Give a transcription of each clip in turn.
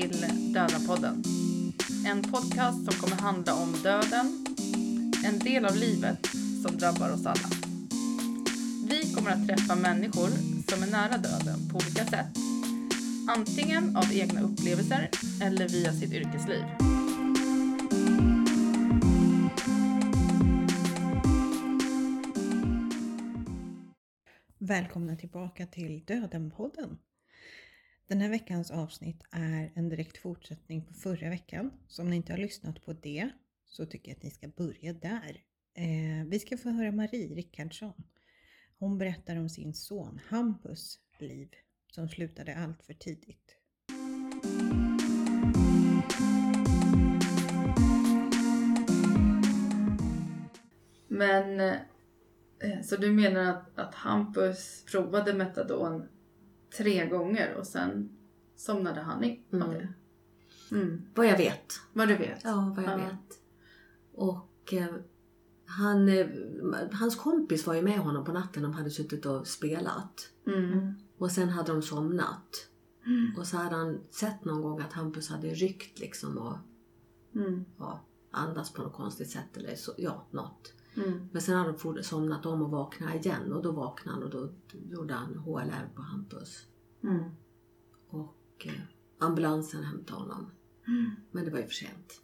till Döda-podden. En podcast som kommer handla om döden, en del av livet som drabbar oss alla. Vi kommer att träffa människor som är nära döden på olika sätt. Antingen av egna upplevelser eller via sitt yrkesliv. Välkomna tillbaka till Döden-podden. Den här veckans avsnitt är en direkt fortsättning på förra veckan. Så om ni inte har lyssnat på det så tycker jag att ni ska börja där. Eh, vi ska få höra Marie Rickardsson. Hon berättar om sin son Hampus liv som slutade allt för tidigt. Men eh, så du menar att, att Hampus provade metadon tre gånger och sen somnade han i av Mm. det? Mm. Vad jag vet. Vad du vet? Ja, vad jag Ja. vet. Och eh, han, eh, hans kompis var ju med honom på natten. De hade suttit och spelat. Mm. Och sen hade de somnat. Mm. Och så hade han sett någon gång att Hampus hade ryckt liksom och Mm. ja, andats på något konstigt sätt eller så, ja, något. Mm. Men sen hade de fort- somnat om och vaknat igen och då vaknade han och då gjorde han HLR på Hampus. Mm. Och eh, ambulansen hämtade honom. Mm. Men det var ju för sent.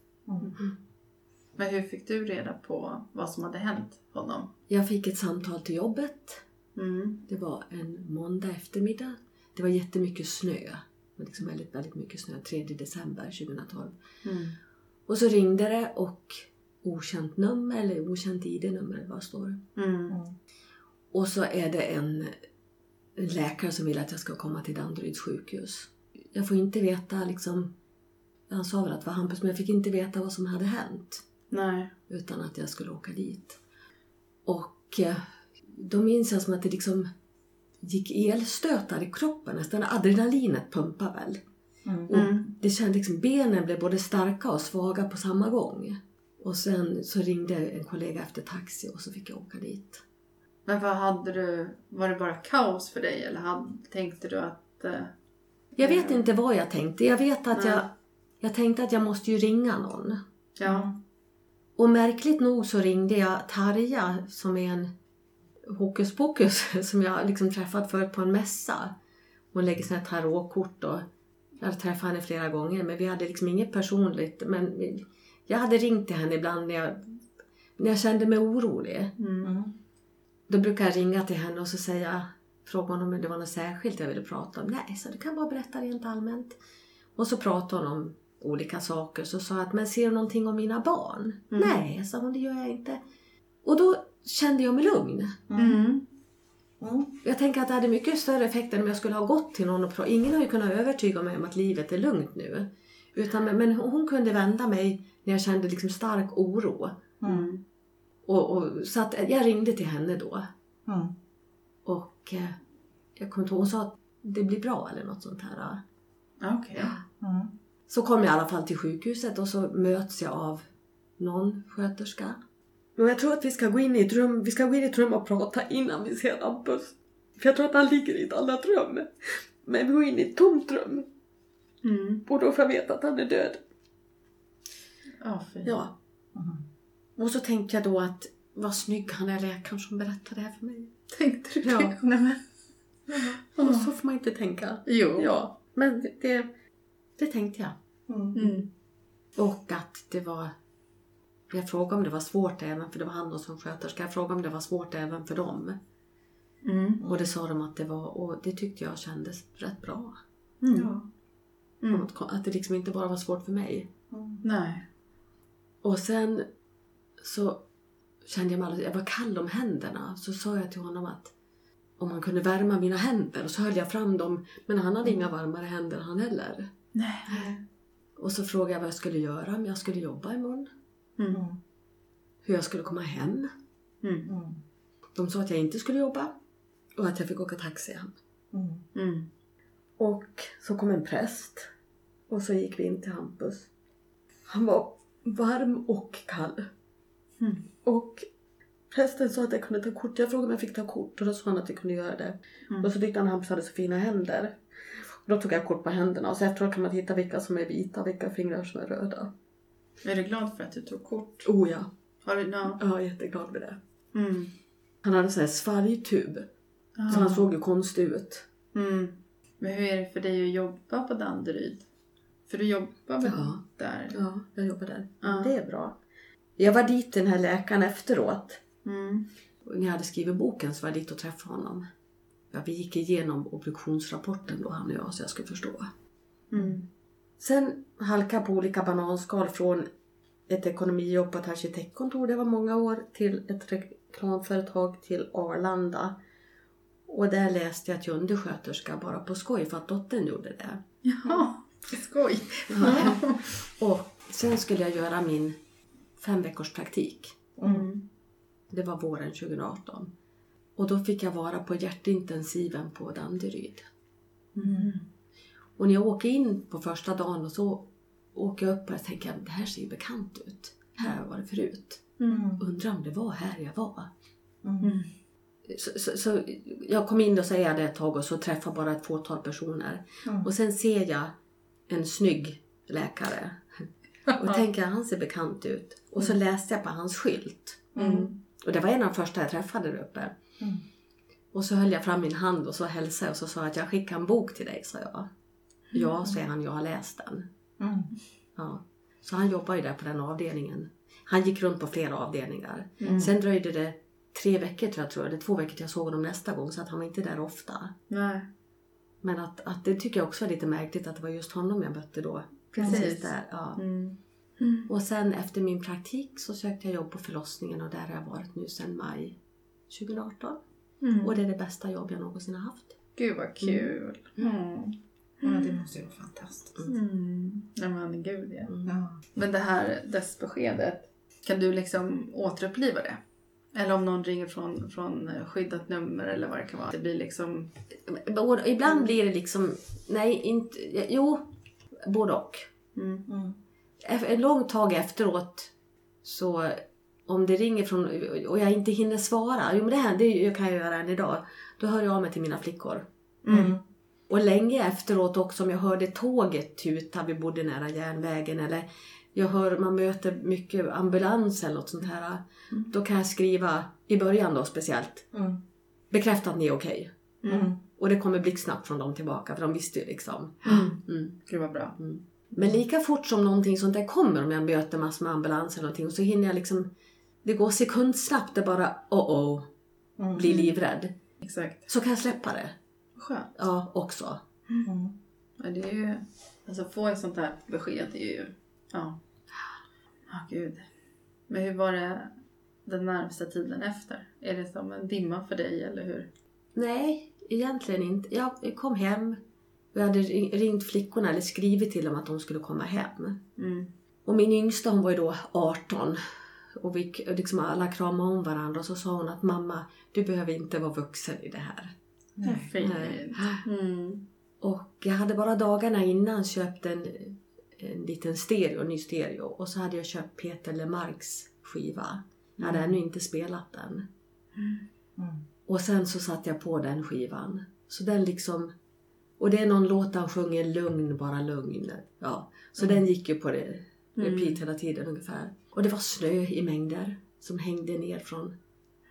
Men hur fick du reda på vad som hade hänt honom? Jag fick ett samtal till jobbet. Mm. Det var en måndag eftermiddag. Det var jättemycket snö. Det var liksom väldigt, väldigt mycket snö. 3 december 2012. Mm. Och så ringde det och okänt nummer eller okänt ID-nummer eller vad det står. Mm. Och så är det en, läkare som vill att jag ska komma till Danderyds sjukhus. Jag får inte veta liksom, han sa väl att det var Hampus men jag fick inte veta vad som hade hänt. Nej. utan att jag skulle åka dit. Och eh, då minns jag som att det liksom gick elstötar i kroppen, nästan adrenalinet pumpade väl. Och Mm. det kändes liksom, benen blev både starka och svaga på samma gång. Och sen så ringde en kollega efter taxi och så fick jag åka dit. Men vad hade du? Var det bara kaos för dig eller hade, tänkte du att... eh, Jag vet inte vad jag tänkte. Jag vet att Nej. jag, jag tänkte att jag måste ju ringa någon. Ja. Och märkligt nog så ringde jag Tarja som är en hokus pokus som jag liksom träffat förut på en mässa. Hon lägger sina tarotkort och jag hade träffat henne flera gånger men vi hade liksom inget personligt. Men vi- jag hade ringt till henne ibland när jag, när jag kände mig orolig. Mm. Då brukar jag ringa till henne och så säga, fråga honom om det var något särskilt jag ville prata om. Nej, så du kan bara berätta rent allmänt. Och så pratade hon om olika saker. Så sa jag att, men ser du någonting om mina barn? Mm. Nej, sa hon, det gör jag inte. Och då kände jag mig lugn. Mm. Jag tänker att det hade mycket större effekt än om jag skulle ha gått till någon och pratat. Ingen har ju kunnat övertyga mig om att livet är lugnt nu. Utan, men- hon kunde vända mig när jag kände liksom stark oro. Mm. Och, och, så att jag ringde till henne då. Mm. Och eh, jag kommer inte ihåg, hon sa att det blir bra eller något sånt här. Okej. Så kom jag i alla fall till sjukhuset och så möts jag av någon sköterska. Men jag tror att vi ska gå in i ett rum, vi ska gå in i ett rum och prata innan vi ser Hampus. För jag tror att han ligger i ett annat rum. Men vi går in i ett tomt rum. Mm. Och då får jag veta att han är död. Ja, fint. Ja. Och så tänkte jag då att vad snygg han är läkaren som berättar det här för mig. Tänkte du Ja. det? Nej, men. Och så får man inte tänka. Jo. Ja, men det, det, det tänkte jag. Mm. Och att det var... Jag frågade om det var svårt även, för det var han som sköterska. Jag frågade om det var svårt även för dem. Mm. Och det sa de att det var, och det tyckte jag kändes rätt bra. Mm. Mm. Att, att det liksom inte bara var svårt för mig. Nej. Och sen så kände jag mig alldeles, jag var kall om händerna. Så sa jag till honom att om han kunde värma mina händer. Och så höll jag fram dem. Men han hade inga varmare händer han heller. Nej. Och så frågade jag vad jag skulle göra, om jag skulle jobba imorgon. Mm. Hur jag skulle komma hem. Mm. De sa att jag inte skulle jobba. Och att jag fick åka taxi hem. Mm. Och så kom en präst. Och så gick vi in till Hampus. Han var varm och kall. Mm. Och prästen sa att jag kunde ta kort. Jag frågade om jag fick ta kort och då sa han att jag kunde göra det. Mm. Och så tyckte han att Hampus hade så fina händer. Då tog jag kort på händerna och så efteråt kan man hitta vilka som är vita och vilka fingrar som är röda. Är du glad för att du tog kort? Oh ja, Har du, ja. jag är jätteglad med det. Mm. Han hade en sån här svalgtub. Så han såg ju konstig ut. Mm. Men hur är det för dig att jobba på Danderyd? För du jobbar väl Ja. där? Ja, jag jobbar där. Ja. Det är bra. Jag var dit den här läkaren efteråt. Mm. När jag hade skrivit boken så var jag dit och träffade honom. Ja, vi gick igenom obduktionsrapporten då han och jag så jag skulle förstå. Mm. Sen halka på olika bananskal från ett ekonomijobb på ett arkitektkontor, det var många år, till ett reklamföretag till Arlanda. Och där läste jag till undersköterska bara på skoj för att dottern gjorde det. Jaha, skoj. Ja. Och sen skulle jag göra min fem veckors praktik. Mm. Det var våren 2018. Och då fick jag vara på hjärtintensiven på Danderyd. Mm. Och när jag åker in på första dagen och så åker jag upp och jag tänker det här ser ju bekant ut. Här har jag varit förut. Mm. Undrar om det var här jag var. Mm. Så, så, så jag kom in och säger det ett tag och så träffar bara ett fåtal personer. Mm. Och sen ser jag en snygg läkare. Och tänker han ser bekant ut. Och så läste jag på hans skylt. Mm. Och det var en av de första jag träffade där uppe. Mm. Och så höll jag fram min hand och så hälsade jag och så sa att jag skickar en bok till dig, sa jag. Ja, säger han, jag har läst den. Mm. Ja. Så han jobbar ju där på den avdelningen. Han gick runt på flera avdelningar. Mm. Sen dröjde det tre veckor tror jag, tror jag, eller två veckor till jag såg honom nästa gång så att han var inte där ofta. Nej, Men att, att det tycker jag också var lite märkligt att det var just honom jag mötte då. precis. där. Ja. Mm. Och sen efter min praktik så sökte jag jobb på förlossningen och där har jag varit nu sedan maj 2018. Mm. Och det är det bästa jobb jag någonsin har haft. Gud vad kul. Mm. Ja, det måste ju vara fantastiskt. Mm. Ja men gud ja. Mm. Ja. Men det här dödsbeskedet, kan du liksom återuppliva det? Eller om någon ringer från, från skyddat nummer eller vad det kan vara. Det blir liksom... Ibland blir det liksom, nej inte, jo, både och. Mm. Mm. Ett långt tag efteråt så om det ringer från och jag inte hinner svara, jo men det här det kan jag göra än idag. Då hör jag av mig till mina flickor. Mm. Och länge efteråt också om jag hörde tåget tuta, vi bodde nära järnvägen eller jag hör man möter mycket ambulans eller något sånt här. Mm. Då kan jag skriva, i början då speciellt, Mm. bekräfta att ni är okej. Mm. Och det kommer blixtsnabbt från dem tillbaka för de visste ju liksom. Mm. Mm. Gud vad bra. Men lika fort som någonting sånt där kommer, om jag möter massor med ambulans eller någonting, så hinner jag liksom... Det går sekundsnabbt, det bara oh oh, Mm. blir livrädd. Exakt. Så kan jag släppa det. Skönt. Ja, också. Mm. Ja, det är ju... Alltså få ett sånt här besked är ju... Ja. Ja, gud. Men hur var det den närmsta tiden efter? Är det som en dimma för dig eller hur? Nej, egentligen inte. Jag kom hem jag hade ring- ringt flickorna eller skrivit till dem att de skulle komma hem. Mm. Och min yngsta hon var ju då 18. Och vi liksom alla kramade om varandra och så sa hon att mamma, du behöver inte vara vuxen i det här. Nej. Fint. Mm. Och jag hade bara dagarna innan köpt en, en liten stereo, en ny stereo. Och så hade jag köpt Peter Lemarks skiva. Jag hade ännu inte spelat den. Mm. Och sen så satte jag på den skivan. Så den liksom... Och det är någon låt han sjunger lugn, bara lugn. Ja. Så Mm. den gick ju på det repeat Mm. hela tiden ungefär. Och det var snö i mängder som hängde ner från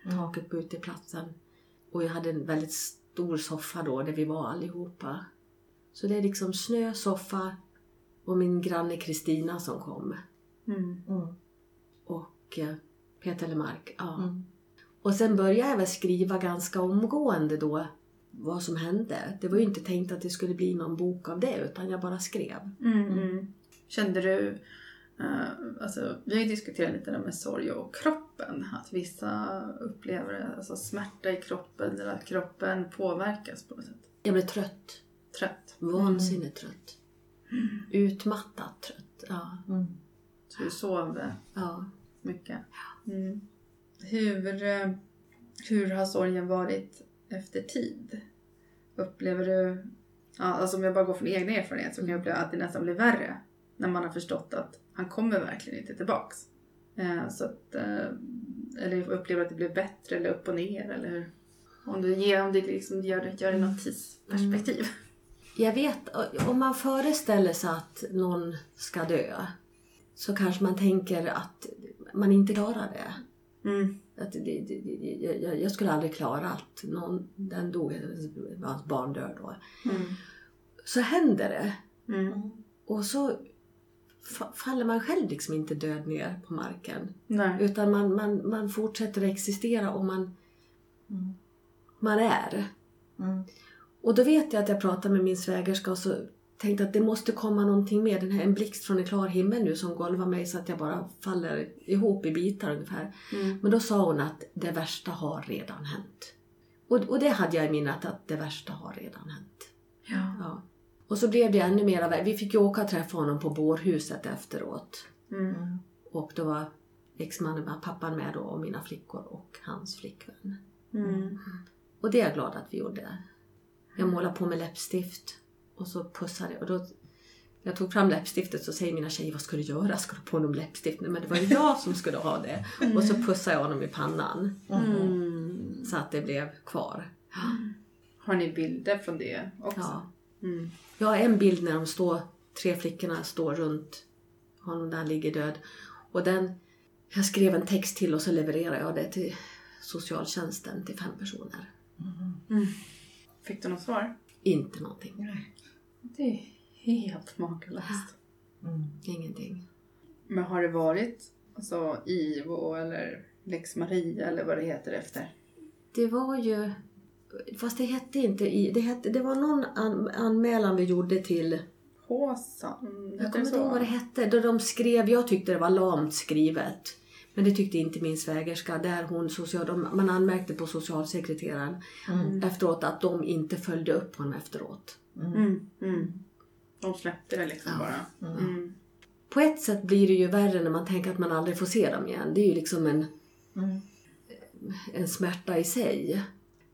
Mm. taket på uteplatsen. Och jag hade en väldigt stor soffa då där vi var allihopa. Så det är liksom snö, soffa och min granne Kristina som kom. Mm. Mm. Och eh, Peter Lemark. Ja. Mm. Och sen började jag väl skriva ganska omgående då vad som hände. Det var ju inte tänkt att det skulle bli någon bok av det utan jag bara skrev. Mm. Mm. Kände du... eh, alltså, vi har ju diskuterat lite det med sorg och kroppen. Att vissa upplever alltså, smärta i kroppen eller att kroppen påverkas på något sätt. Jag blev trött. Trött. Vansinnigt trött. Utmattat trött. Ja. Mm. Så du sov eh, ja. mycket. Mm. Hur, eh, hur har sorgen varit efter tid? Upplever du... Ja, alltså om jag bara går från egna erfarenhet så kan jag uppleva att det nästan blir värre. När man har förstått att han kommer verkligen inte tillbaks. Eh, så att, eller upplever att det blir bättre eller upp och ner eller hur? Om du, ger, om du liksom gör, det- gör det något tidsperspektiv. Jag vet, om man föreställer sig att någon ska dö så kanske man tänker att man inte klarar det. Mm. Att det, det, det, jag, jag skulle aldrig klara att någon, den dog, hans barn dör då. Mm. Så händer det. Mm. Och så fa- faller man själv liksom inte död ner på marken. Nej. Utan man, man, man fortsätter att existera och man, Mm. man är. Och då vet jag att jag pratade med min svägerska och så tänkte att det måste komma någonting mer. Den här, en blixt från en klar himmel nu som golvar mig så att jag bara faller ihop i bitar ungefär. Mm. Men då sa hon att det värsta har redan hänt. Och, och det hade jag i minnet att det värsta har redan hänt. Ja. Ja. Och så blev det ännu mer. Vi fick ju åka och träffa honom på bårhuset efteråt. Mm. Och då var exmannen med, pappan med då och mina flickor och hans flickvän. Mm. Och det är jag glad att vi gjorde. Jag målade på med läppstift och så pussade jag. Och då, när jag tog fram läppstiftet så säger mina tjejer, vad ska du göra? Ska du på honom läppstift? Nej, men det var ju jag som skulle ha det. Och så pussade jag honom i pannan. Mm. Så att det blev kvar. Har ni bilder från det också? Ja. Mm. Jag har en bild när de står, tre flickorna står runt honom där han ligger död. Och den, jag skrev en text till och så levererade jag det till socialtjänsten till fem personer. Mm. Fick du något svar? Inte någonting. Nej. Det är helt makalöst. Mm. Ingenting. Men har det varit alltså, IVO eller Lex Maria eller vad det heter efter? Det var ju, fast det hette inte i, det, hette, det var någon an, anmälan vi gjorde till, Håsan? jag kommer inte ihåg vad det hette, då de skrev, jag tyckte det var lamt skrivet. Men det tyckte inte min svägerska. Där hon social, de, man anmärkte på socialsekreteraren Mm. efteråt att de inte följde upp honom efteråt. Mm. Mm. De släppte det liksom Ja. bara. Mm. Mm. På ett sätt blir det ju värre när man tänker att man aldrig får se dem igen. Det är ju liksom en, Mm. en smärta i sig.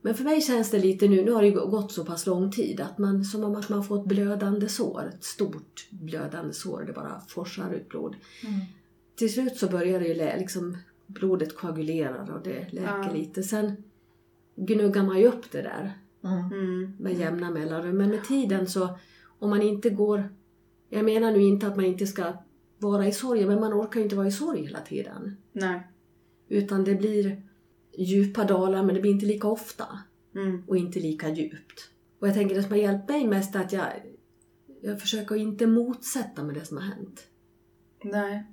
Men för mig känns det lite nu, nu har det ju gått så pass lång tid, att man, som om att man får ett blödande sår. Ett stort blödande sår, det bara forsar ut blod. Till slut så börjar det ju lä- liksom, blodet koagulerar och det läker Ja. lite. Sen gnuggar man ju upp det där Mm. Mm. med jämna mellanrum. Men med tiden så, om man inte går... Jag menar nu inte att man inte ska vara i sorg, men man orkar ju inte vara i sorg hela tiden. Nej. Utan det blir djupa dalar, men det blir inte lika ofta. Mm. Och inte lika djupt. Och jag tänker det som har hjälpt mig mest är att jag, jag försöker inte motsätta mig det som har hänt. Nej.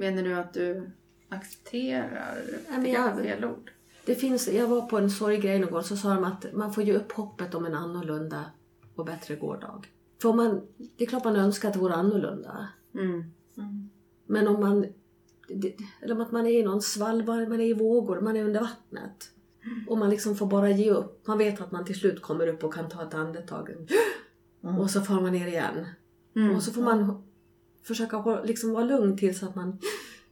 Menar du att du accepterar? men det jag- fel ord. Det finns, jag var på en sorggrej någon gång så sa de att man får ge upp hoppet om en annorlunda och bättre gårdag. För man, det är klart man önskar att det vore annorlunda. Mm. Mm. Men om man... det- Eller att man är i någon svall, man är i vågor, man är under vattnet. Och man liksom får bara ge upp. Man vet att man till slut kommer upp och kan ta ett andetag. Mm. Och så får man ner igen. Mm. Och så får man försöka liksom vara lugn tills att man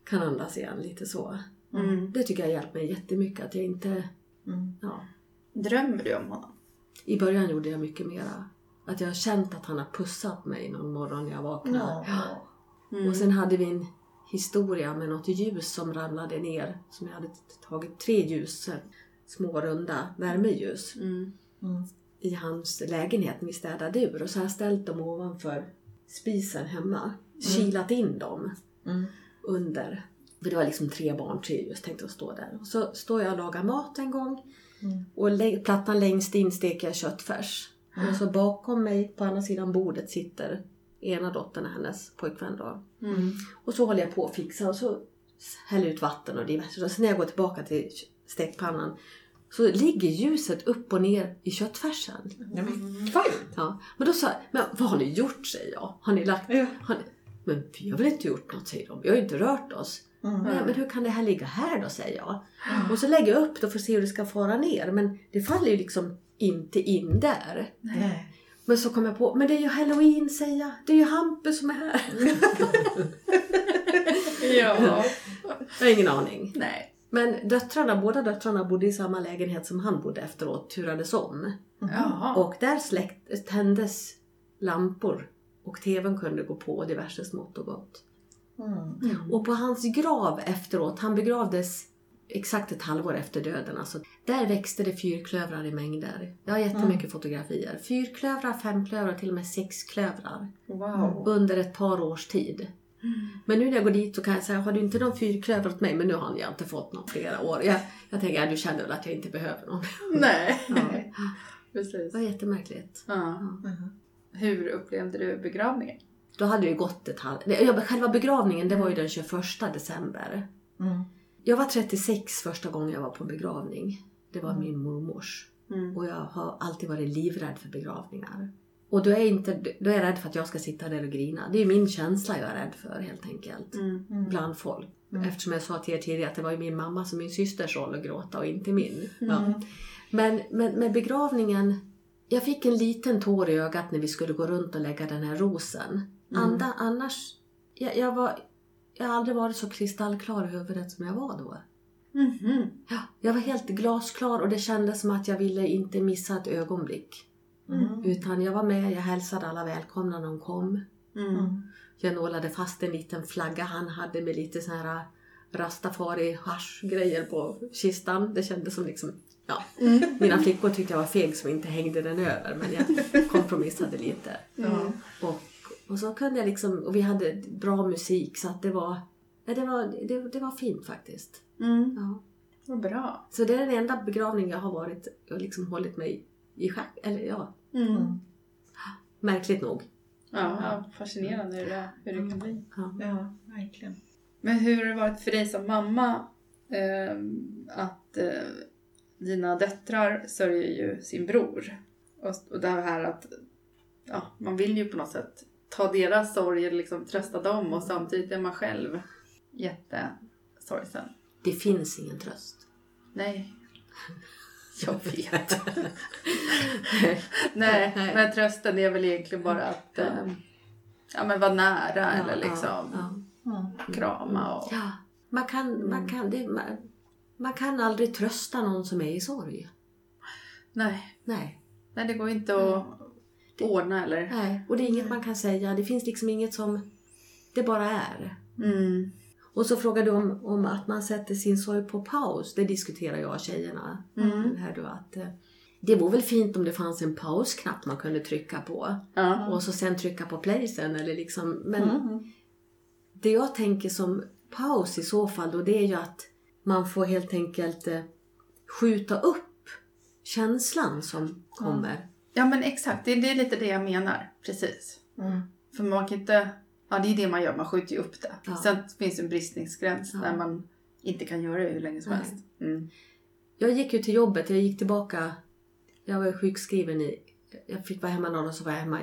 kan andas igen lite så. Mm. Det tycker jag hjälpt mig jättemycket. Att jag inte... Mm. Ja. Drömmer du om honom? I början gjorde jag mycket mera. Att jag har känt att han har pussat mig någon morgon när jag vaknade. Mm. Och sen hade vi en historia med något ljus som ramlade ner. Som jag hade tagit tre ljus, små runda värmeljus Mm. Mm. i hans lägenhet när vi städade ur. Och så har jag ställt dem ovanför spisen hemma. Kilat in dem Mm. under. För det var liksom tre barn, tre ljus tänkte jag stå där. Och så står jag och lagar mat en gång. Mm. Och plattan längst in steker jag köttfärs. Och så bakom mig på andra sidan bordet sitter ena dottern och hennes pojkvän då. Mm. Och så håller jag på att fixa och så häller ut vatten och diverse. Och sen när jag går tillbaka till stekpannan så ligger ljuset upp och ner i köttfärsen. Fint! Ja. Men då sa jag, men vad har ni gjort säger jag. Har ni lagt... Ja. Har ni... Men vi har väl inte gjort något säger de. Vi har ju inte rört oss. Mm. Nej, men hur kan det här ligga här då säger jag. Och så lägger jag upp det för att se hur det ska fara ner. Men det faller ju liksom inte in där. Nej. Men så kom jag på, men det är ju halloween säger jag. Det är ju Hampus som är här. Ja. Jag har ingen aning. Nej. Men döttrarna, båda döttrarna bodde i samma lägenhet som han bodde efteråt, turades om. Jaha. Och där släkt, tändes lampor och tvn kunde gå på och diverse smått och gott. Mm. Mm. Och på hans grav efteråt, han begravdes exakt ett halvår efter döden. Alltså, där växte det fyrklövrar i mängder. Jag har jättemycket Mm. fotografier. Fyrklövrar, femklövrar till och med sexklövrar. Wow. Under ett par års tid. Men nu när jag går dit så kan jag säga, har du inte någon fyrklöver åt mig? Men nu har jag inte fått någon flera år. Jag, jag tänker, ja, du känner väl att jag inte behöver någon. Nej. Ja. Precis. Det var jättemärkligt. Ja. Mhm. Hur upplevde du begravningen? Då hade det ju gått ett halvt... Ja, själva begravningen det var ju den 21 december. Mm. Jag var 36 första gången jag var på en begravning. Det var Mm. min mormors. Mm. Och jag har alltid varit livrädd för begravningar. Och då är, inte, då är jag rädd för att jag ska sitta där och grina. Det är min känsla jag är rädd för helt enkelt. Mm. Mm. Bland folk. Mm. Eftersom jag sa till er tidigare att det var ju min mammas och min systers roll att gråta och inte min. Mm. Men, men med begravningen, jag fick en liten tår i ögat när vi skulle gå runt och lägga den här rosen. Mm. Anda, annars, jag, jag, var, jag har aldrig varit så kristallklar i huvudet som jag var då. Mhm. Ja, jag var helt glasklar och det kändes som att jag ville inte missa ett ögonblick. Mm. Utan jag var med, jag hälsade alla välkomna när de kom. Mm. Mm. Jag nålade fast en liten flagga han hade med lite så här rastafari hasch grejer på kistan. Det kändes som liksom, ja. Mm. Mina flickor tyckte jag var feg som inte hängde den över men jag kompromissade lite. Mm. Och, och så kunde jag liksom, och vi hade bra musik så att det var, ja, det var, det, det var fint faktiskt. Mm. Ja. Vad bra. Så det är den enda begravning jag har varit och liksom hållit mig i schack. Eller ja, Mm. märkligt nog. Ja, ja, fascinerande hur det, hur det kan bli. Ja. Ja, verkligen. Men hur har det varit för dig som mamma eh, att eh, dina döttrar sörjer ju sin bror? Och, och det här att ja, man vill ju på något sätt ta deras sorg liksom trösta dem och samtidigt är man själv jättesorgsen. Det finns ingen tröst. Nej, jag vet. Nej, men trösten är väl egentligen bara att eh, ja, men vara nära eller liksom Ja, Mm. krama och... ja. Man, kan, Mm. man, kan, det, man, man kan aldrig trösta någon som är i sorg. Nej, Nej. nej, det går inte att ordna eller... Nej. Och det är inget man kan säga. Det finns liksom inget som... Det bara är. Mm. Och så frågar du om, om att man sätter sin sorg på paus. Det diskuterar jag och tjejerna. Mm. Här då, att, eh, det vore väl fint om det fanns en pausknapp man kunde trycka på. Ja. Och så sen trycka på play sen. Eller liksom, men Mm. det jag tänker som paus i så fall då, det är ju att man får helt enkelt eh, skjuta upp känslan som kommer. ja, men exakt. Det, det är lite det jag menar. Precis. Mm. För man kan inte... Ja, det är det man gör. Man skjuter ju upp det. Ja. Sen finns det en bristningsgräns Ja. där man inte kan göra det hur länge som Nej. helst. Mm. Jag gick ju till jobbet, jag gick tillbaka. Jag var sjukskriven i... Jag fick vara hemma några och så var jag hemma.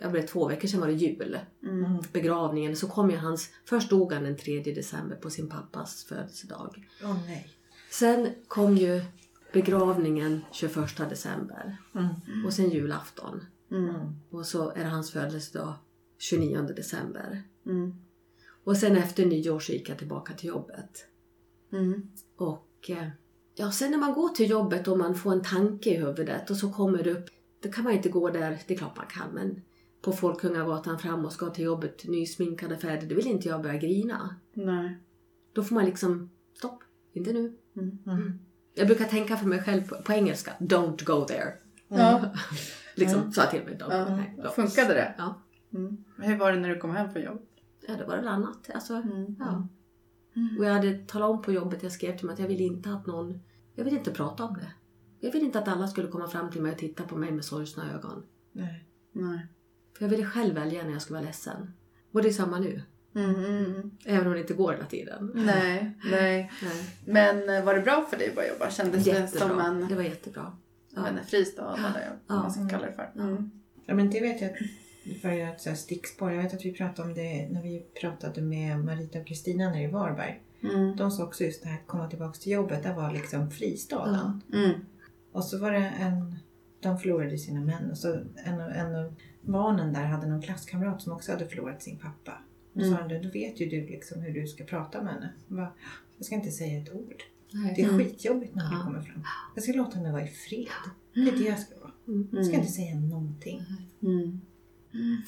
Jag blev två veckor sedan var det jul. Mm. Mm. Begravningen. Så kom ju hans... Först dog han den 3 december på sin pappas födelsedag. Åh nej. Sen kom ju begravningen 21 december. Mm. Och sen julafton. Mm. Mm. Och så är det hans födelsedag 29 december. Mm. Och sen efter nyår så gick jag tillbaka till jobbet. Mm. Och eh, ja, sen när man går till jobbet och man får en tanke i huvudet och så kommer det upp. Då kan man inte gå där, det är klart man kan, men på Folkungagatan fram och ska till jobbet nysminkad och färdig. Då vill inte jag börja grina. Nej. Då får man liksom, stopp, inte nu. Mm. Mm. Jag brukar tänka för mig själv på, på engelska, don't go there. Ja. liksom Mm. sa till mig, don't Ja. there. Don't. Funkade det? Ja. Mm. Hur var det när du kom hem från jobbet? Ja, det var väl annat. Alltså, Mm. ja. Och jag hade talat om på jobbet, jag skrev till mig att jag vill inte att någon, jag vill inte prata om det. Jag vill inte att alla skulle komma fram till mig och titta på mig med sorgsna ögon. Nej. Nej. För jag ville själv välja när jag skulle vara ledsen. Och det är samma nu. Mm, mm. Även om det inte går hela tiden. Nej, nej. Nej. Men eh, var det bra för dig att börja jobba? Kändes det Jättebra. som en, Det var jättebra. ja. en fristad eller vad man ska Ja. kalla det för? Mm. Ja, men det vet jag, för att göra ett stickspår. Jag vet att vi pratade om det när vi pratade med Marita och Kristina nere i Varberg. Mm. De sa också just det här att komma tillbaka till jobbet, det var liksom fristaden. Mm. Och så var det en, de förlorade sina män och så en, av- en av barnen där hade någon klasskamrat som också hade förlorat sin pappa. Och så Mm. sa han, då vet ju du liksom hur du ska prata med henne. Jag, bara, jag ska inte säga ett ord. Det är Mm. skitjobbigt när han kommer fram. Jag ska låta henne vara i fred. Det är det jag ska vara. Mm. Jag ska inte säga någonting. Mm.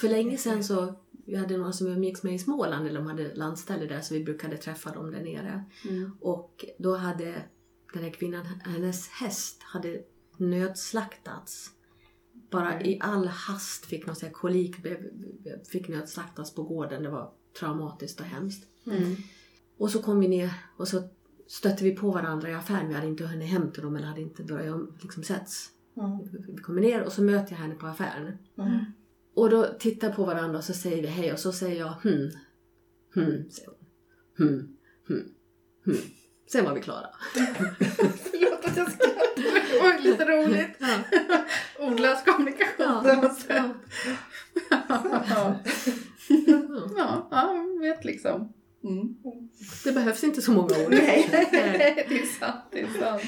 För länge sedan så vi hade några som umgicks med i Småland, eller de hade landställe där så vi brukade träffa dem där nere. Mm. Och då hade den här kvinnan, hennes häst hade nödslaktats. Bara i all hast fick sån här kolik, fick nödslaktas på gården. Det var traumatiskt och hemskt. Mm. Och så kom vi ner och så stötte vi på varandra i affären. Vi hade inte hunnit hem till dem eller hade inte börjat liksom setts. Mm. Vi kommer ner och så möter jag henne på affären. Mm. Och då tittar på varandra och så säger vi hej och så säger jag hmm, hmm, säger hon. Hmm, hmm, hmm. Sen var vi klara. Förlåt att jag men det var lite roligt. Ja. Ordlös kommunikation. Ja, det måste ja. ja. ja, ja, man vet liksom. Mm. Det behövs inte så många ord. Nej. det är sant, det är sant.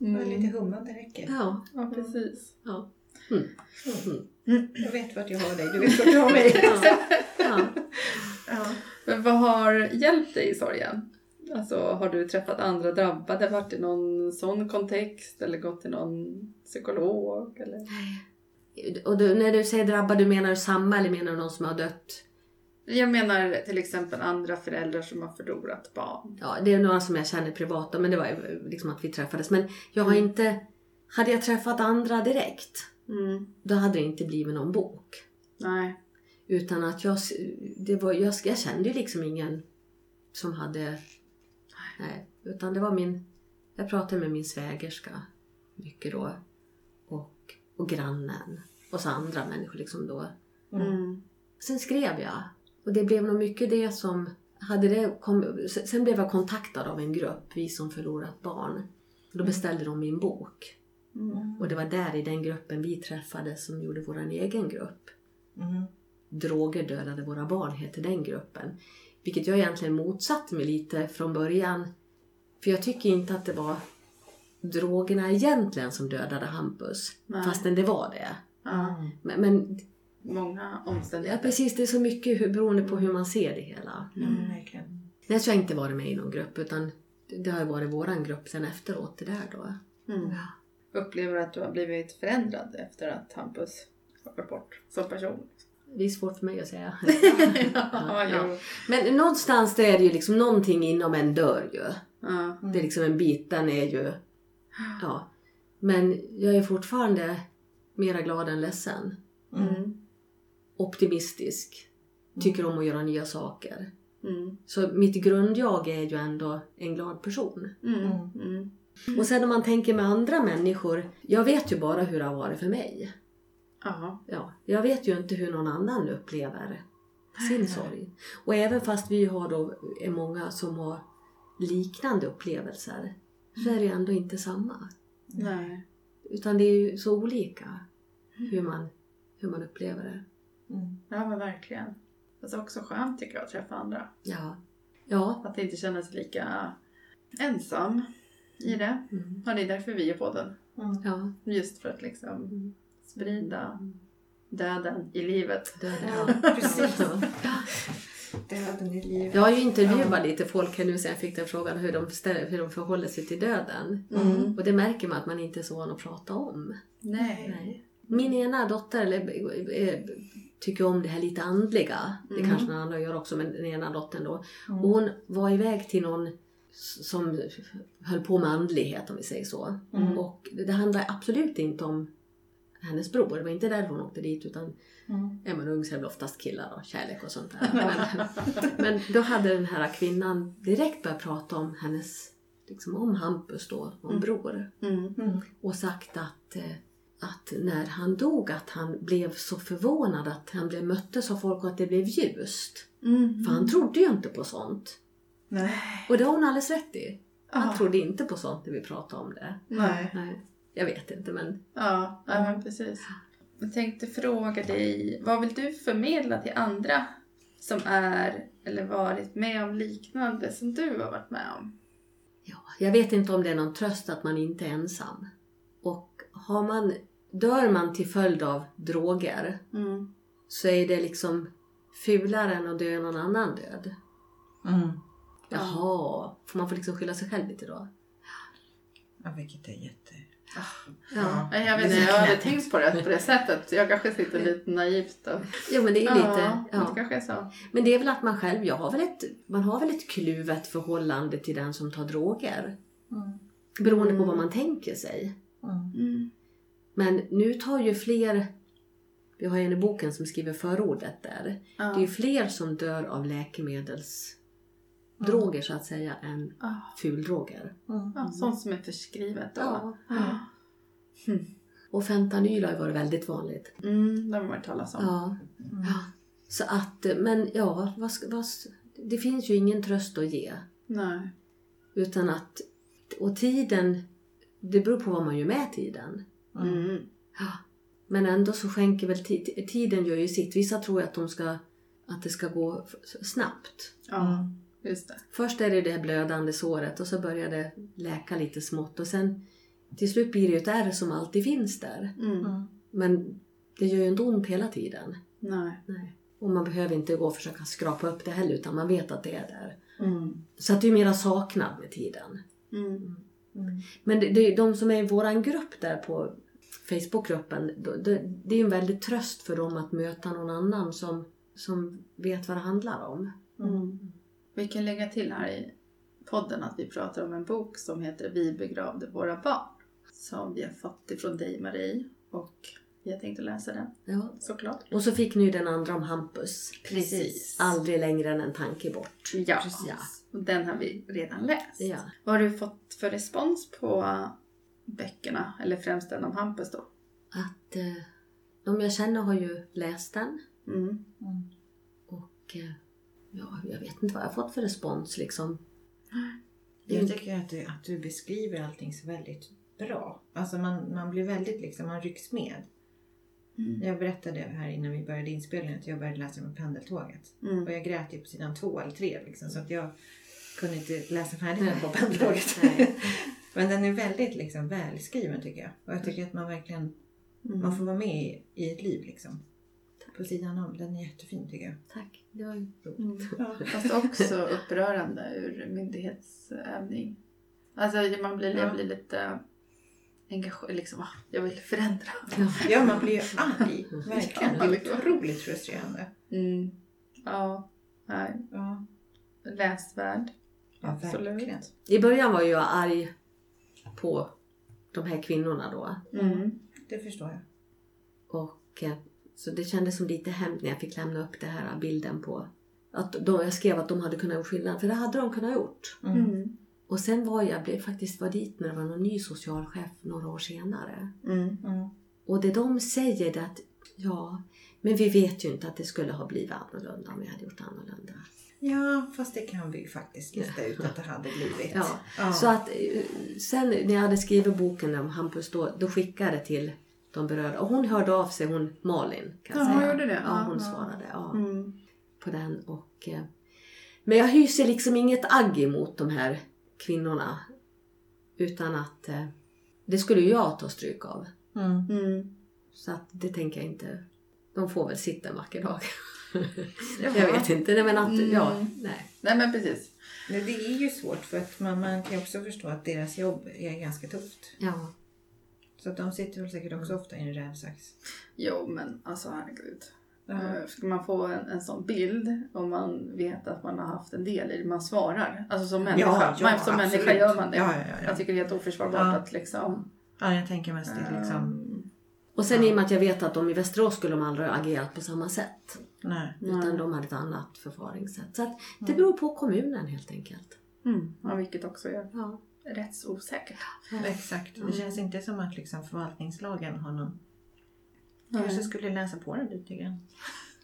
Mm. Mm. Lite hummande räcker. Ja, Ja, precis. ja. Mm. Mm. Mm. Jag vet vart jag har dig, du vet vart du har mig. Ja. Ja. Ja. Men vad har hjälpt dig i sorgen? Alltså har du träffat andra drabbade, varit i någon sån kontext eller gått till någon psykolog? Eller? Och du, när du säger drabbad, du menar du samma eller menar du någon som har dött? Jag menar till exempel andra föräldrar som har förlorat barn. Ja, det är några som jag känner privat men det var liksom att vi träffades. Men jag har Mm. inte... Hade jag träffat andra direkt, Mm. då hade det inte blivit någon bok. Nej. Utan att jag, det var, jag, jag kände ju liksom ingen som hade... Nej, utan det var min... Jag pratade med min svägerska mycket då. Och, och grannen. Och så andra människor liksom då. Mm. Sen skrev jag. Och det blev nog mycket det som... Hade det kom, sen blev jag kontaktad av en grupp, Vi som förlorat barn. Då beställde de min bok. Mm. Och det var där i den gruppen vi träffades som gjorde vår egen grupp. Mm. Droger dödade våra barn heter den gruppen. Vilket jag egentligen motsatte mig lite från början. För jag tycker inte att det var drogerna egentligen som dödade Hampus. Nej. Fastän det var det. Ja. Men, men Många ja, omständigheter. precis, det är så mycket beroende på hur man ser det hela. Mm, verkligen. Nej, så jag har inte varit med i någon grupp utan det har varit våran grupp sen efteråt det där då. Mm. Upplever du att du har blivit förändrad efter att Hampus har gått bort som person? Det är svårt för mig att säga. ja, jo. Men någonstans där är det ju liksom någonting inom en dör ju. Ja. Det är liksom en bit, den är ju... Ja. Men jag är fortfarande mera glad än ledsen. Mm. Optimistisk. Tycker om att göra nya saker. Mm. Så mitt grundjag är ju ändå en glad person. Mm. Mm. Mm. Och sen om man tänker med andra människor. Jag vet ju bara hur det har varit för mig. Ja. Ja, jag vet ju inte hur någon annan upplever sin sorg. Och även fast vi har då, är många som har liknande upplevelser så är det ändå inte samma. Nej. Utan det är ju så olika hur man, hur man upplever det. Mm. Ja men verkligen. Det är också skönt tycker jag att träffa andra. Ja. Ja. Att inte känna sig lika ensam i det. Mm. Och det är därför vi är podden. Mm. Ja. Just för att liksom sprida döden i livet. Döden. Ja, precis. Döden i livet. Jag har ju intervjuat lite folk här nu sen jag fick den frågan hur de, hur de förhåller sig till döden. Mm. Och det märker man att man inte är så van att prata om. Nej. Nej. Min ena dotter eller, eh, tycker om det här lite andliga. Det Mm. kanske några andra gör också, men den ena dottern då. Mm. Och hon var iväg till någon som höll på med andlighet om vi säger så. Mm. Och det handlar absolut inte om hennes bror. Det var inte därför hon åkte dit utan Mm. är man ung så är det oftast killar och kärlek och sånt där. Men, men då hade den här kvinnan direkt börjat prata om hennes, liksom om Hampus då, om Mm. bror. Mm. Mm. Och sagt att, eh, att när han dog att han blev så förvånad att han blev möttes av folk och att det blev ljust. Mm. För han trodde ju inte på sånt. Nej. Och det har hon alldeles rätt i. Han Ja. trodde inte på sånt när vi pratade om det. Nej. Nej, jag vet inte men Ja, ja men precis. Jag tänkte fråga dig, vad vill du förmedla till andra som är eller varit med om liknande som du har varit med om? ja, jag vet inte om det är någon tröst att man inte är ensam. Och har man, dör man till följd av droger Mm. så är det liksom fulare än att dö någon annan död. Mm. Jaha, får man får liksom skylla sig själv lite då? Ja, vilket är jätte... Ja. Nej, Jag vet inte, jag hade tänkt på det på det sättet. Jag kanske sitter lite naivt och... Jo men det är lite... Ja, det kanske är så. Men det är väl att man själv, jag har väl ett, man har väl ett kluvet förhållande till den som tar droger. Mm. Beroende på Mm. vad man tänker sig. Mm. Men nu tar ju fler, vi har ju en i boken som skriver förordet där. Ja. Det är ju fler som dör av läkemedelsdroger så att säga än Ah, fuldroger. Mm. ja, sånt som är förskrivet då. Ja. Ja. Mm. Och fentanyl har ju varit väldigt vanligt. Mm, det har man hört talas om. Ja. ja. Så att, men ja, vad, vad, det finns ju ingen tröst att ge. Nej. Utan att, och tiden, det beror på vad man gör med tiden. Mm. Ja. Men ändå så skänker väl ti- tiden gör ju sitt. Vissa tror att, de ska, att det ska gå snabbt. Ja, just det. Först är det det här blödande såret och så börjar det läka lite smått och sen till slut blir det ju ett ärr som alltid finns där. Mm. Mm. Men det gör ju inte ont hela tiden. Nej. Nej. Och man behöver inte gå och försöka skrapa upp det heller utan man vet att det är där. Mm. Så att det är mera saknad med tiden. Mm. Mm. Men det, det, de som är i våran grupp där på Facebookgruppen, det, det är ju en väldig tröst för dem att möta någon annan som, som vet vad det handlar om. Mm. Vi kan lägga till här i podden att vi pratar om en bok som heter Vi begravde våra barn. Som vi har fått ifrån dig Marie. Och vi har tänkt att läsa den Ja. såklart. Och så fick ni den andra om Hampus. Precis. Aldrig längre än en tanke bort. Ja, Ja. och den har vi redan läst. Ja. Vad har du fått för respons på böckerna? Eller främst den om Hampus då? Att eh, de jag känner har ju läst den. Mm. Och eh, ja, jag vet inte vad jag fått för respons liksom. Jag tycker att du, att du beskriver allting så väldigt bra. Alltså man, man blir väldigt liksom, man rycks med. Mm. Jag berättade här innan vi började inspelningen att jag började läsa med pendeltåget. Och Mm. jag grät ju på sidan två eller tre liksom, så att jag kunde inte läsa färdigt den på pendeltåget. Men den är väldigt liksom, välskriven tycker jag. Och jag tycker att man verkligen Mm. man får vara med i, i ett liv liksom. På sidan om. Den är jättefin tycker jag. Tack. Det var ju roligt. Mm. Ja. Fast också upprörande ur myndighetsövning. Alltså man blir, jag Ja. blir lite engagerad, liksom, ah, jag vill förändra. Ja, man blir ju arg. Verkligen. Ja. Det är otroligt frustrerande. Mm. Ja, nej. Ja, Läsvärd. ja Absolut. I början var jag arg på de här kvinnorna då. Mm. Det förstår jag. Och, eh, så det kändes som lite hämnd när jag fick lämna upp den här bilden på att de, jag skrev att de hade kunnat gjort skillnad, för det hade de kunnat gjort. Mm. Mm. Och sen var jag, blev faktiskt var dit när det var någon ny socialchef några år senare. Mm. Mm. Och det de säger är att ja, men vi vet ju inte att det skulle ha blivit annorlunda om vi hade gjort annorlunda. Ja, fast det kan vi ju faktiskt lista ut att det hade blivit. Ja, Ja. Så att eh, sen när jag hade skrivit boken om Hampus då, då skickade jag det till de berörda. Och hon hörde av sig, hon Malin kan jag Ja, hon säga. gjorde det? Ja, hon ja. svarade ja, Mm. på den. Och, eh, men jag hyser liksom inget agg emot de här kvinnorna. Utan att eh, det skulle ju jag ta stryk av. Mm. Mm. Så att det tänker jag inte. De får väl sitta en vacker dag. Jaha. jag vet inte. Nej, men att, Mm. ja, nej. Nej men precis. Det är ju svårt för att man, man kan ju också förstå att deras jobb är ganska tufft. Ja. Så att de sitter väl säkert också ofta i en rävsax. Jo men alltså herregud. Eh, Ska man få en, en sån bild om man vet att man har haft en del i det man svarar. Alltså som människa. Ja, ja, man, som människa absolut. gör man det. Ja, ja, ja, ja. Jag tycker det är helt oförsvarbart Ja. att liksom... Ja, jag tänker mest det liksom. ehm, Och sen Ja. i och med att jag vet att de i Västerås skulle de aldrig ha agerat på samma sätt. Nej. Nej. Utan de hade ett annat förfaringssätt. Så att det beror på kommunen helt enkelt. mm, ja, vilket också är Ja. Rättsosäkert. Exakt. Det känns inte som att liksom förvaltningslagen har någon... Nej. Kanske skulle läsa på den lite grann.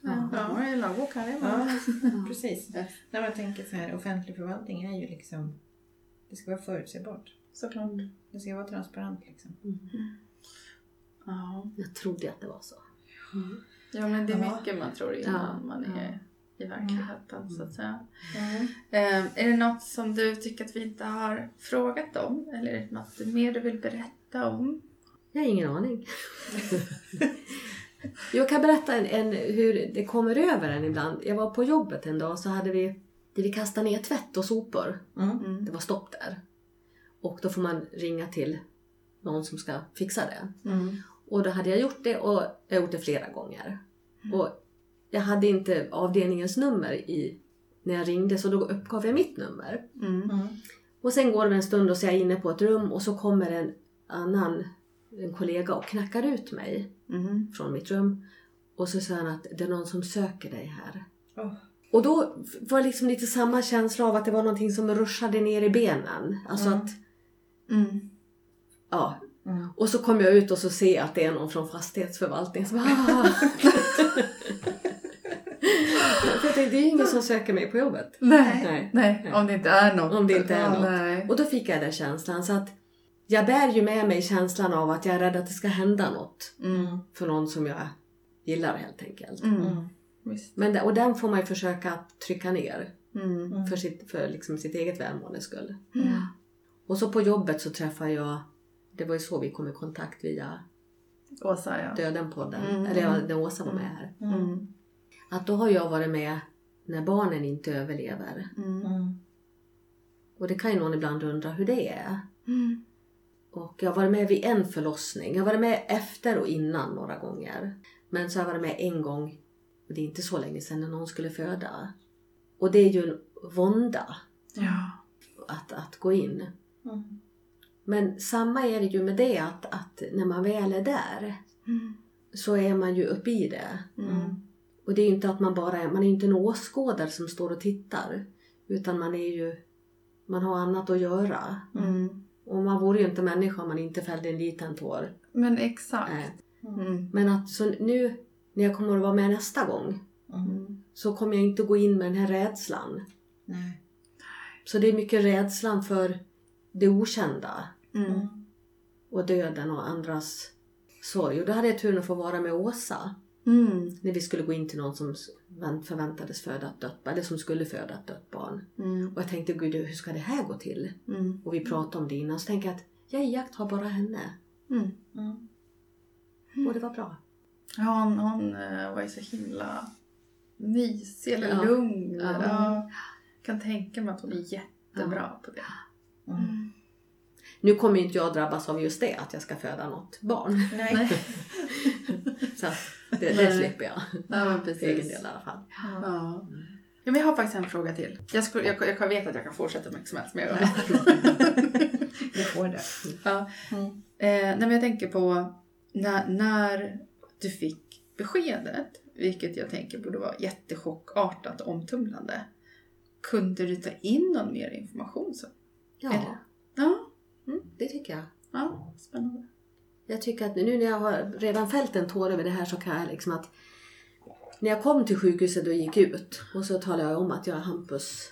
Ja, ja, en lagbok här. Ja, precis. Ja. När man tänker så här, offentlig förvaltning är ju liksom... Det ska vara förutsägbart. Såklart. Det ska vara transparent liksom. Ja. Jag trodde att det var så. ja, men det är Ja. mycket man tror innan Ja, man är i verkligheten så att säga. Mm. Eh, är det något som du tycker att vi inte har frågat om? Eller är det något mer du vill berätta om? Jag har ingen aning. jag kan berätta en, en, hur det kommer över en ibland. Jag var på jobbet en dag så hade vi där vi kastade ner tvätt och sopor. Mm. Mm. Det var stopp där. Och då får man ringa till någon som ska fixa det. Mm. Och då hade jag gjort det och jag har gjort det flera gånger. Och jag hade inte avdelningens nummer i, när jag ringde så då uppgav jag mitt nummer. Mm. Och sen går det en stund och så är jag inne på ett rum och så kommer en annan en kollega och knackar ut mig Mm. från mitt rum. Och så säger han att det är någon som söker dig här. Oh. Och då var det liksom lite samma känsla av att det var någonting som ruschade ner i benen. Alltså Mm. att, Mm. ja. Mm. Och så kom jag ut och så ser jag att det är någon från fastighetsförvaltningen som ah. För jag tänkte, det är ju ingen som söker mig på jobbet. Nej. Nej. Nej, om det inte är något. Om det inte är Ja, något. Nej. Och då fick jag den känslan. Så att jag bär ju med mig känslan av att jag är rädd att det ska hända något. Mm. För någon som jag gillar helt enkelt. Mm. Mm. Men det, och den får man ju försöka att trycka ner. Mm. Mm. För, sitt, för liksom sitt eget välmåendes skull. Mm. Och så på jobbet så träffar jag, det var ju så vi kom i kontakt via Åsa ja. Döden-podden. Mm. Eller ja, när Åsa var med här. Att då har jag varit med när barnen inte överlever. Mm. Mm. Och det kan ju någon ibland undra hur det är. Mm. Och jag har varit med vid en förlossning. Jag har varit med efter och innan några gånger. Men så har jag varit med en gång, och det är inte så länge sedan, när någon skulle föda. Och det är ju en vånda Ja. att, att gå in. Mm. Men samma är det ju med det att, att när man väl är där Mm. så är man ju uppe i det. Mm. Och det är ju inte att man bara är, man är inte en åskådare som står och tittar. Utan man är ju, man har annat att göra. Mm. Och man vore ju inte människa om man inte fällde en liten tår. Men exakt. Mm. Men att så nu när jag kommer att vara med nästa gång Mm. så kommer jag inte gå in med den här rädslan. Nej. Så det är mycket rädslan för det okända Mm. och döden och andras sorg. Och då hade jag turen att få vara med Åsa Mm. när vi skulle gå in till någon som vänt- förväntades föda ett dött barn, eller som skulle föda ett dött barn. Mm. Och jag tänkte, gud hur ska det här gå till? Mm. Och vi pratade om det innan, så tänkte jag att jag iakttar bara henne. Mm. Mm. Och det var bra. Ja, hon, hon eh, var ju så himla mysig eller Ja. lugn. Ja. Ja. Jag kan tänka mig att hon är jättebra på det. Nu kommer inte jag drabbas av just det, att jag ska föda något barn. Nej. Så det, det slipper jag. Ja, men För egen precis. del i alla fall. Ja. Ja, men jag har faktiskt en fråga till. Jag, skulle, jag, jag vet att jag kan fortsätta hur mycket som helst med det. Du får det. ja. Mm. eh, nej, men jag tänker på när, när du fick beskedet, vilket jag tänker borde vara jättechockartat och omtumlande. Kunde du ta in någon mer information? Så? Ja, Eller? Det tycker jag. ja, spännande. Jag tycker att nu när jag har redan fällt en tår över det här så kan jag liksom att när jag kom till sjukhuset och gick ut och så talade jag om att jag är Hampus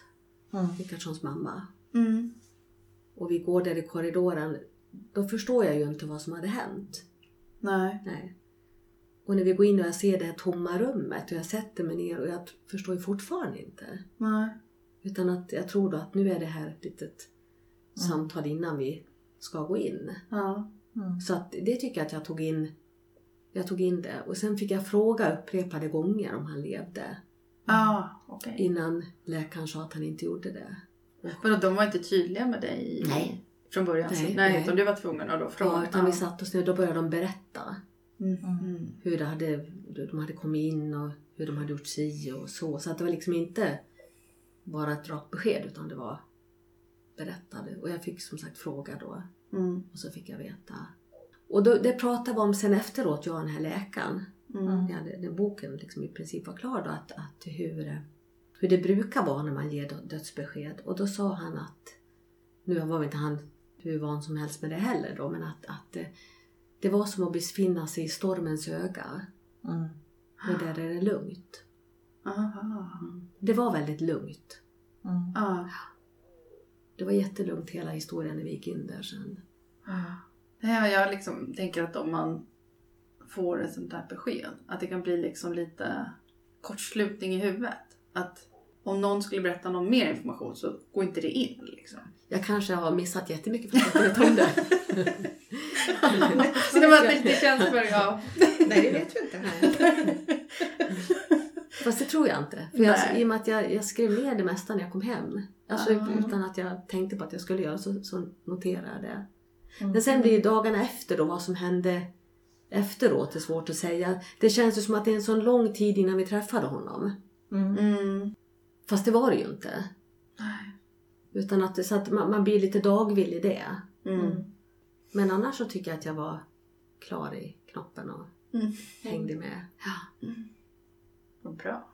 Mm. Mamma Mm. och vi går där i korridoren då förstår jag ju inte vad som hade hänt. Nej. Nej. Och när vi går in och jag ser det här tomma rummet och jag sätter mig ner och jag förstår ju fortfarande inte. Nej. Utan att jag tror då att nu är det här ett litet Mm. samtal innan vi ska gå in. Ja. Mm. Så att det tycker jag att jag tog in. Jag tog in det och sen fick jag fråga upprepade gånger om han levde. Ah, okej. Innan läkaren sa att han inte gjorde det. Men de var inte tydliga med dig Nej. från början? Nej, Nej, nej, nej. utan du var tvungen att då fråga? Ja, utan vi satt oss ner då började de berätta Mm. Mm. hur det hade, hur de hade kommit in och hur de hade gjort si och så. Så att det var liksom inte bara ett rakt besked utan det var berättade. Och jag fick som sagt fråga då Mm. och så fick jag veta. Och då, det pratade vi om sen efteråt, jag och den här läkaren. Mm. Ja, det- den boken liksom i princip var klar då, att, att hur, hur det brukar vara när man ger dö- dödsbesked. Och då sa han att, nu var inte han hur van som helst med det heller då, men att, att det, det var som att befinna sig i stormens öga. Mm. Och där är det lugnt. Aha. Det var väldigt lugnt. Mm. Ja. Det var jättelugnt hela historien när vi gick in där sen. Nej, jag liksom tänker att om man får ett sånt där besked, att det kan bli liksom lite kortslutning i huvudet. Att om någon skulle berätta någon mer information så går inte det in liksom. Jag kanske har missat jättemycket för att jag inte vet om det. Så det, var, det känns för, ja. Nej, det vet vi inte. Fast det tror jag inte. För jag. I och med att jag, jag skrev ner det mesta när jag kom hem. Alltså Ah. utan att jag tänkte på att jag skulle göra så, så noterade jag det. Mm. Men sen blir ju dagarna efter då, vad som hände efteråt är svårt att säga. Det känns ju som att det är en sån lång tid innan vi träffade honom. Mm. Mm. Fast det var det ju inte. Nej. Utan att, det, så att man, man blir lite dagvill i det. Mm. Men annars så tycker jag att jag var klar i knoppen och Mm. hängde med. Ja. Vad bra.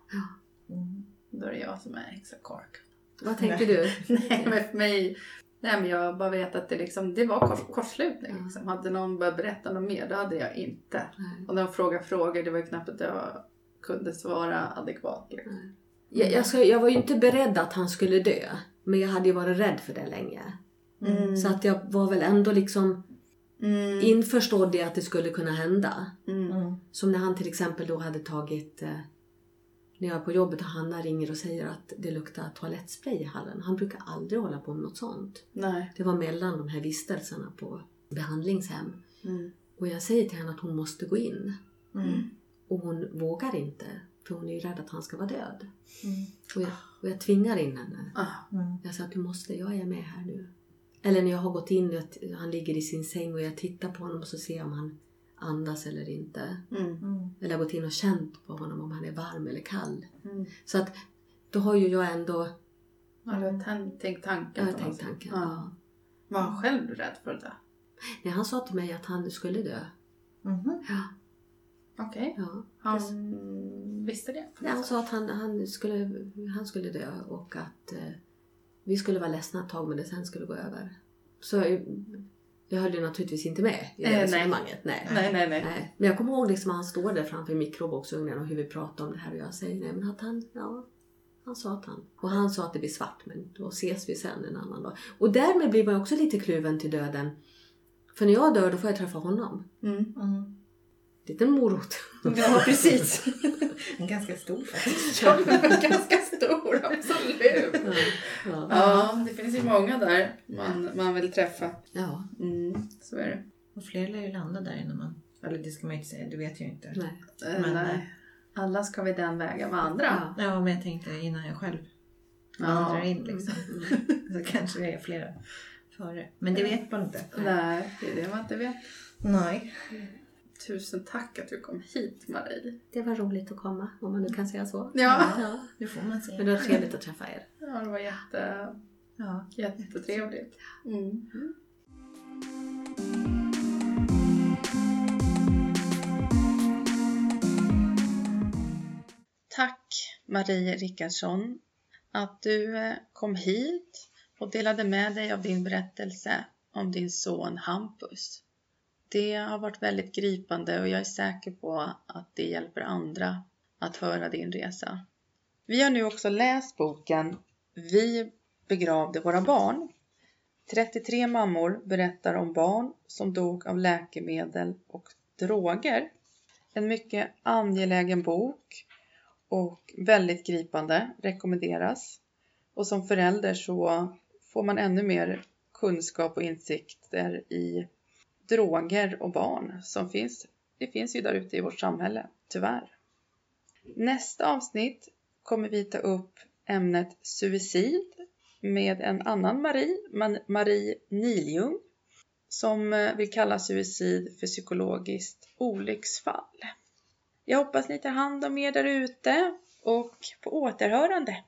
Mm. Då är det jag som är extra kork. Vad tänkte du? Nej, men för mig... Nej, men jag bara vet att det, liksom, det var kors, kortslutning. Liksom. Hade någon börjat berätta något mer, då hade jag inte. Nej. Och när de frågade frågor, det var ju knappt att jag kunde svara adekvat. Liksom. Jag, jag, ska, jag var ju inte beredd att han skulle dö. Men jag hade ju varit rädd för det länge. Mm. Så att jag var väl ändå liksom Mm. införstådd i att det skulle kunna hända. Mm. Mm. Som när han till exempel då hade tagit... När jag är på jobbet och Hanna ringer och säger att det luktar toalettspray i hallen. Han brukar aldrig hålla på med något sånt. Nej. Det var mellan de här vistelserna på behandlingshem. Mm. Och jag säger till henne att hon måste gå in. Mm. Och hon vågar inte. För hon är ju rädd att han ska vara död. Mm. Och jag, och jag tvingar in henne. Ah. Mm. Jag sa att du måste, jag är med här nu. Eller när jag har gått in, att han ligger i sin säng och jag tittar på honom och så ser jag om han andas eller inte. Mm. Mm. Eller jag gått in och känt på honom om han är varm eller kall. Mm. Så att då har ju jag ändå Ja, du har tän- tänkt tanken. jag har tänkt tanken. Ja. Var han själv rädd för det? Nej, han sa till mig att han skulle dö. Mhm. Ja, Okej. ja. Han visste det? Nej, han sa att han, han, skulle, han skulle dö och att eh, vi skulle vara ledsna ett tag men det sen skulle gå över. Så jag höll ju naturligtvis inte med i det Eh, resonemanget. Nej. Nej, nej, nej. Nej. Men jag kommer ihåg liksom att han står där framför mikrovågsugnen och hur vi pratar om det här och jag säger nej men att han, ja, han sa att han. Och han sa att det blir svart men då ses vi sen en annan dag. Och därmed blir man också lite kluven till döden. För när jag dör då får jag träffa honom. Mm. Mm. Liten morot. Ja, precis. En ganska stor faktiskt. Ja, ganska stor, absolut. Ja. Ja. Ja, det finns ju många där man, man vill träffa. ja. Mm, så är det. Och fler lär ju landa där innan man... Eller det ska man ju inte säga, det vet jag inte. Nej. Eh, Men, nej. Alla ska vi den vägen vandra. Ja. Ja, men jag tänkte innan jag själv Ja. vandrar in liksom. Så kanske det är flera före. Men det vet man inte. Nej, det är det man inte vet. Nej. Tusen tack att du kom hit Marie. Det var roligt att komma om man nu kan säga så. Ja, Ja. Det får man Men säga. det var trevligt att träffa er. ja det var jätte, Ja. jättetrevligt. Mm. Tack Marie Rickardsson att du eh, kom hit och delade med dig av din berättelse om din son Hampus. Det har varit väldigt gripande och jag är säker på att det hjälper andra att höra din resa. Vi har nu också läst boken Vi begravde våra barn. 33 mammor berättar om barn som dog av läkemedel och droger. En mycket angelägen bok och väldigt gripande, rekommenderas. Och som förälder så får man ännu mer kunskap och insikter i droger och barn som finns. Det finns ju där ute i vårt samhälle, tyvärr. Nästa avsnitt kommer vi ta upp ämnet suicid med en annan Marie, Marie Niljung, som eh, vill kalla suicid för psykologiskt olycksfall. Jag hoppas ni tar hand om er där ute och på återhörande.